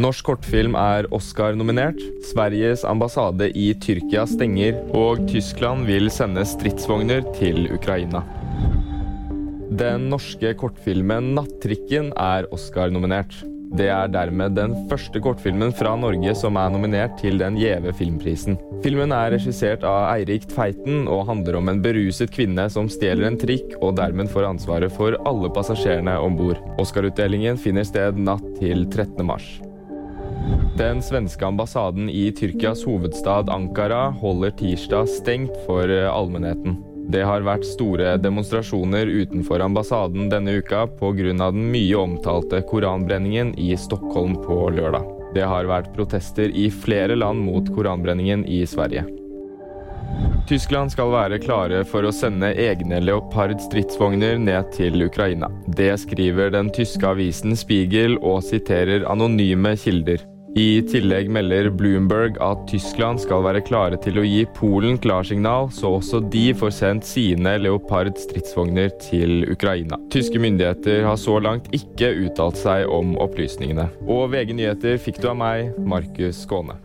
Norsk kortfilm er Oscar-nominert. Sveriges ambassade i Tyrkia stenger, og Tyskland vil sende stridsvogner til Ukraina. Den norske kortfilmen 'Nattrikken' er Oscar-nominert. Det er dermed den første kortfilmen fra Norge som er nominert til den gjeve filmprisen. Filmen er regissert av Eirik Tveiten og handler om en beruset kvinne som stjeler en trikk og dermed får ansvaret for alle passasjerene om bord. Oscar-utdelingen finner sted natt til 13. mars. Den svenske ambassaden i Tyrkias hovedstad Ankara holder tirsdag stengt for allmennheten. Det har vært store demonstrasjoner utenfor ambassaden denne uka pga. den mye omtalte koranbrenningen i Stockholm på lørdag. Det har vært protester i flere land mot koranbrenningen i Sverige. Tyskland skal være klare for å sende egne Leopard stridsvogner ned til Ukraina. Det skriver den tyske avisen Spiegel og siterer anonyme kilder. I tillegg melder Bloomberg at Tyskland skal være klare til å gi Polen klarsignal, så også de får sendt sine Leopard stridsvogner til Ukraina. Tyske myndigheter har så langt ikke uttalt seg om opplysningene. Og VG nyheter fikk du av meg, Markus Skåne.